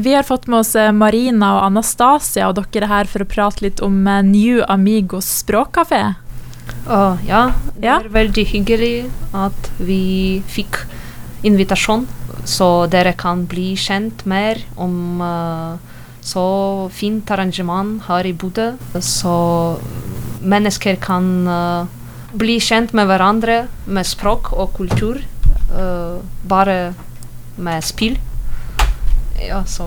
Vi har fått med oss eh, Marina og Anastasia, og dere er her for å prate litt om eh, New Amigos språkkafé. Uh, ja, det Ja. er veldig hyggelig at vi fikk invitasjon, så dere kan bli kjent mer om uh, så fint arrangement her i Bodø. Så mennesker kan uh, bli kjent med hverandre med språk og kultur, uh, bare med spill. Ja, så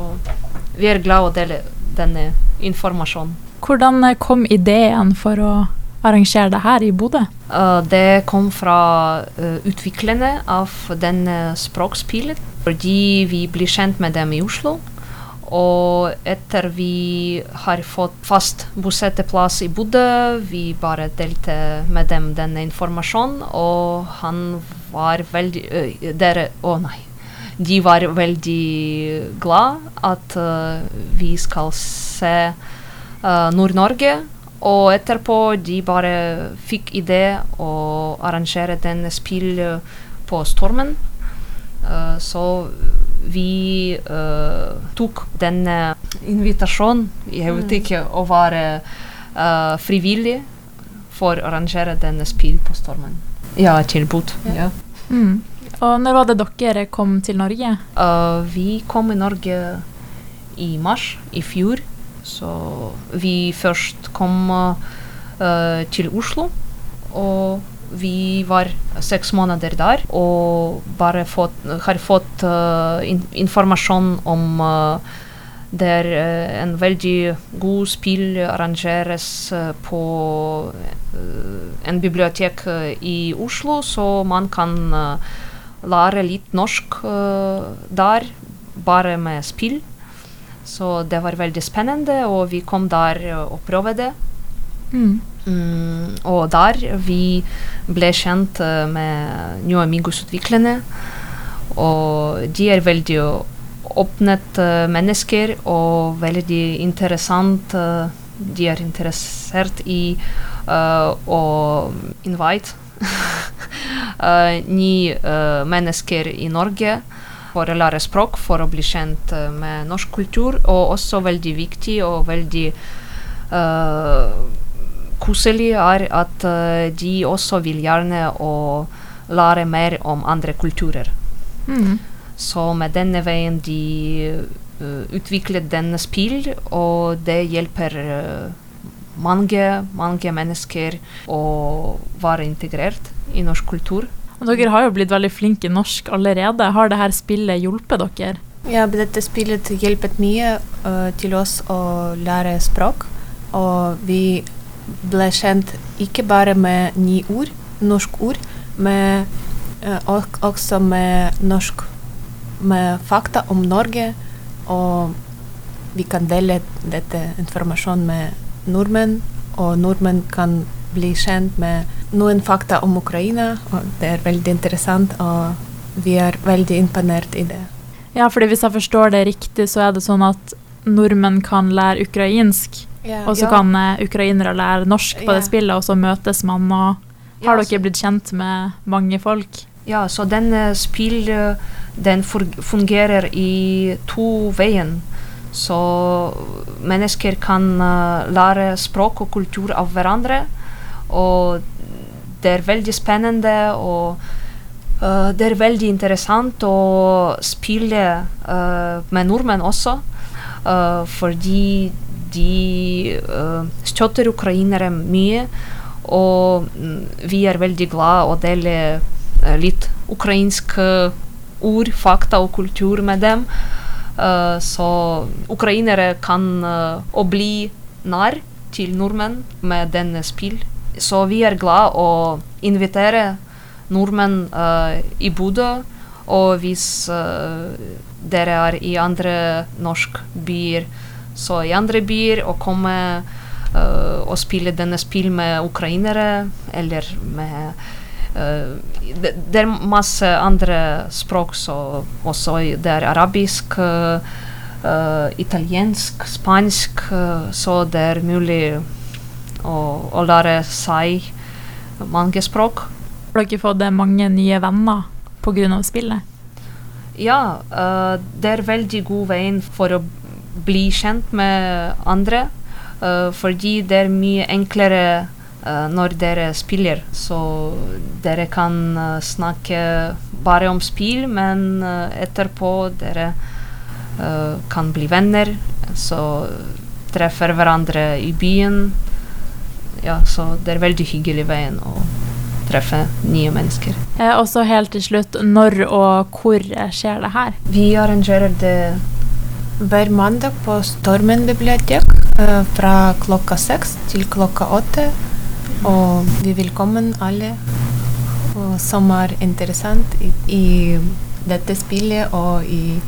vi er glad å dele denne informasjonen. Hvordan eh, kom ideen for å arrangere det her i Bodø? Uh, det kom fra uh, utviklerne av denne språkspillet, fordi vi blir kjent med dem i Oslo. Og etter vi har fått fast bosetteplass i Bodø, vi bare delte med dem denne informasjonen, og han var veldig øh, Dere Å nei. De var veldig glad at øh, vi skal se øh, Nord-Norge. Og etterpå de bare fikk idé å arrangere denne spill øh, på Stormen. Uh, så vi uh, tok denne invitasjonen, jeg vet ikke, å være uh, frivillig for å arrangere denne spill på Stormen. Ja, tilbud. Ja. Mm. Og når var det dere kom til Norge? Uh, vi kom i Norge i mars i fjor, så vi først kom uh, til Oslo. Og vi var seks måneder der og bare fått, har fått uh, in informasjon om det er en veldig god spill arrangeres på en bibliotek i Oslo, så man kan lære litt norsk uh, der, bare med spill. Så det var veldig spennende, og vi kom der uh, og prøvde det. Mm. Mm, og der vi ble kjent uh, med New Amigos-utviklerne. Og de er veldig åpnet mennesker og veldig interessant. De er interessert i uh, å invite uh, nye uh, mennesker i Norge for å lære språk, for å bli kjent uh, med norsk kultur, og også veldig viktig og veldig koselig er at de også vil gjerne å lære mer om andre kulturer. Mm. Så med denne veien de uh, utviklet denne spill, og det hjelper uh, mange, mange mennesker å være integrert i norsk kultur. Og dere har jo blitt veldig flinke i norsk allerede. Har dette spillet hjulpet dere? Ja, dette spillet hjulpet mye uh, til oss å lære språk. Og vi ble kjent ikke bare med nye ord, norsk ord, men uh, også med norsk med fakta om Norge. Og vi kan dele dette informasjonen med nordmenn, og nordmenn kan bli kjent med noen fakta om Ukraina. Og det er veldig interessant, og vi er veldig imponert i det. Ja, fordi hvis jeg forstår det riktig, så er det sånn at nordmenn kan lære ukrainsk, og så kan eh, ukrainere lære norsk på det spillet, og så møtes man, og har Ja, dere blitt kjent med mange folk? Ja, så denne spill eh, den fungerer i to veien. Så mennesker kan eh, lære språk og kultur av hverandre. Og det er veldig spennende og uh, det er veldig interessant å spille uh, med nordmenn også. Uh, fordi de støtter ukrainere mye. Og mm, vi er veldig glad å dele eh, litt ukrainske ord, fakta og kultur med dem. Eh, så ukrainere kan uh, bli nær til nordmenn med denne spill. Så vi er glad å invitere nordmenn uh, i Bodø. Og hvis uh, dere er i andre norske byer, så i andre byer og komme uh, og spille denne spill med ukrainere eller med det, det er masse andre språk, så også det er arabisk, italiensk, spansk, så det er mulig å, å lære seg mange språk. Har dere fått eh, mange nye venner pga. spillet? Ja, uh, det er veldig god veien for å bli kjent med andre. Uh, fordi det er mye enklere uh, når dere spiller. Så dere kan snakke bare om spill, men etterpå dere kan bli venner. Så treffer hverandre i byen. Ja, så det er veldig hyggelig veien å treffe nye mennesker. Eh, og så helt til slutt, når og hvor skjer det her? Vi arrangerer det hver mandag på Stormen bibliotek eh, fra klokka seks til klokka åtte. Og vi velkommen alle som er interessant i, i dette spillet og i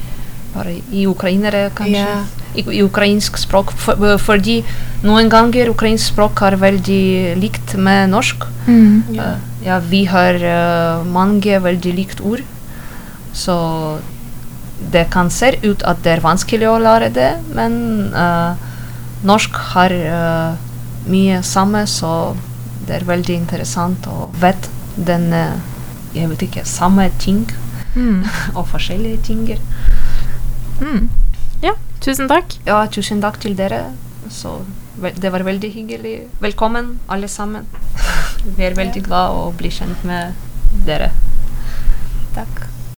Bare i ukrainere, kanskje? Ja. I, I, ukrainsk språk. For, fordi noen ganger ukrainsk språk er veldig likt med norsk. Mm. Ja. Uh, ja, vi har uh, mange veldig likt ord. Så det kan se ut at det er vanskelig å lære det, men uh, norsk har mye samme, så det er veldig interessant å vite den Jeg vet ikke samme ting mm. og forskjellige ting. Mm. Ja, tusen takk. Ja, tusen takk til dere. Så det var veldig hyggelig. Velkommen, alle sammen. Vi er veldig glad å bli kjent med dere. Takk.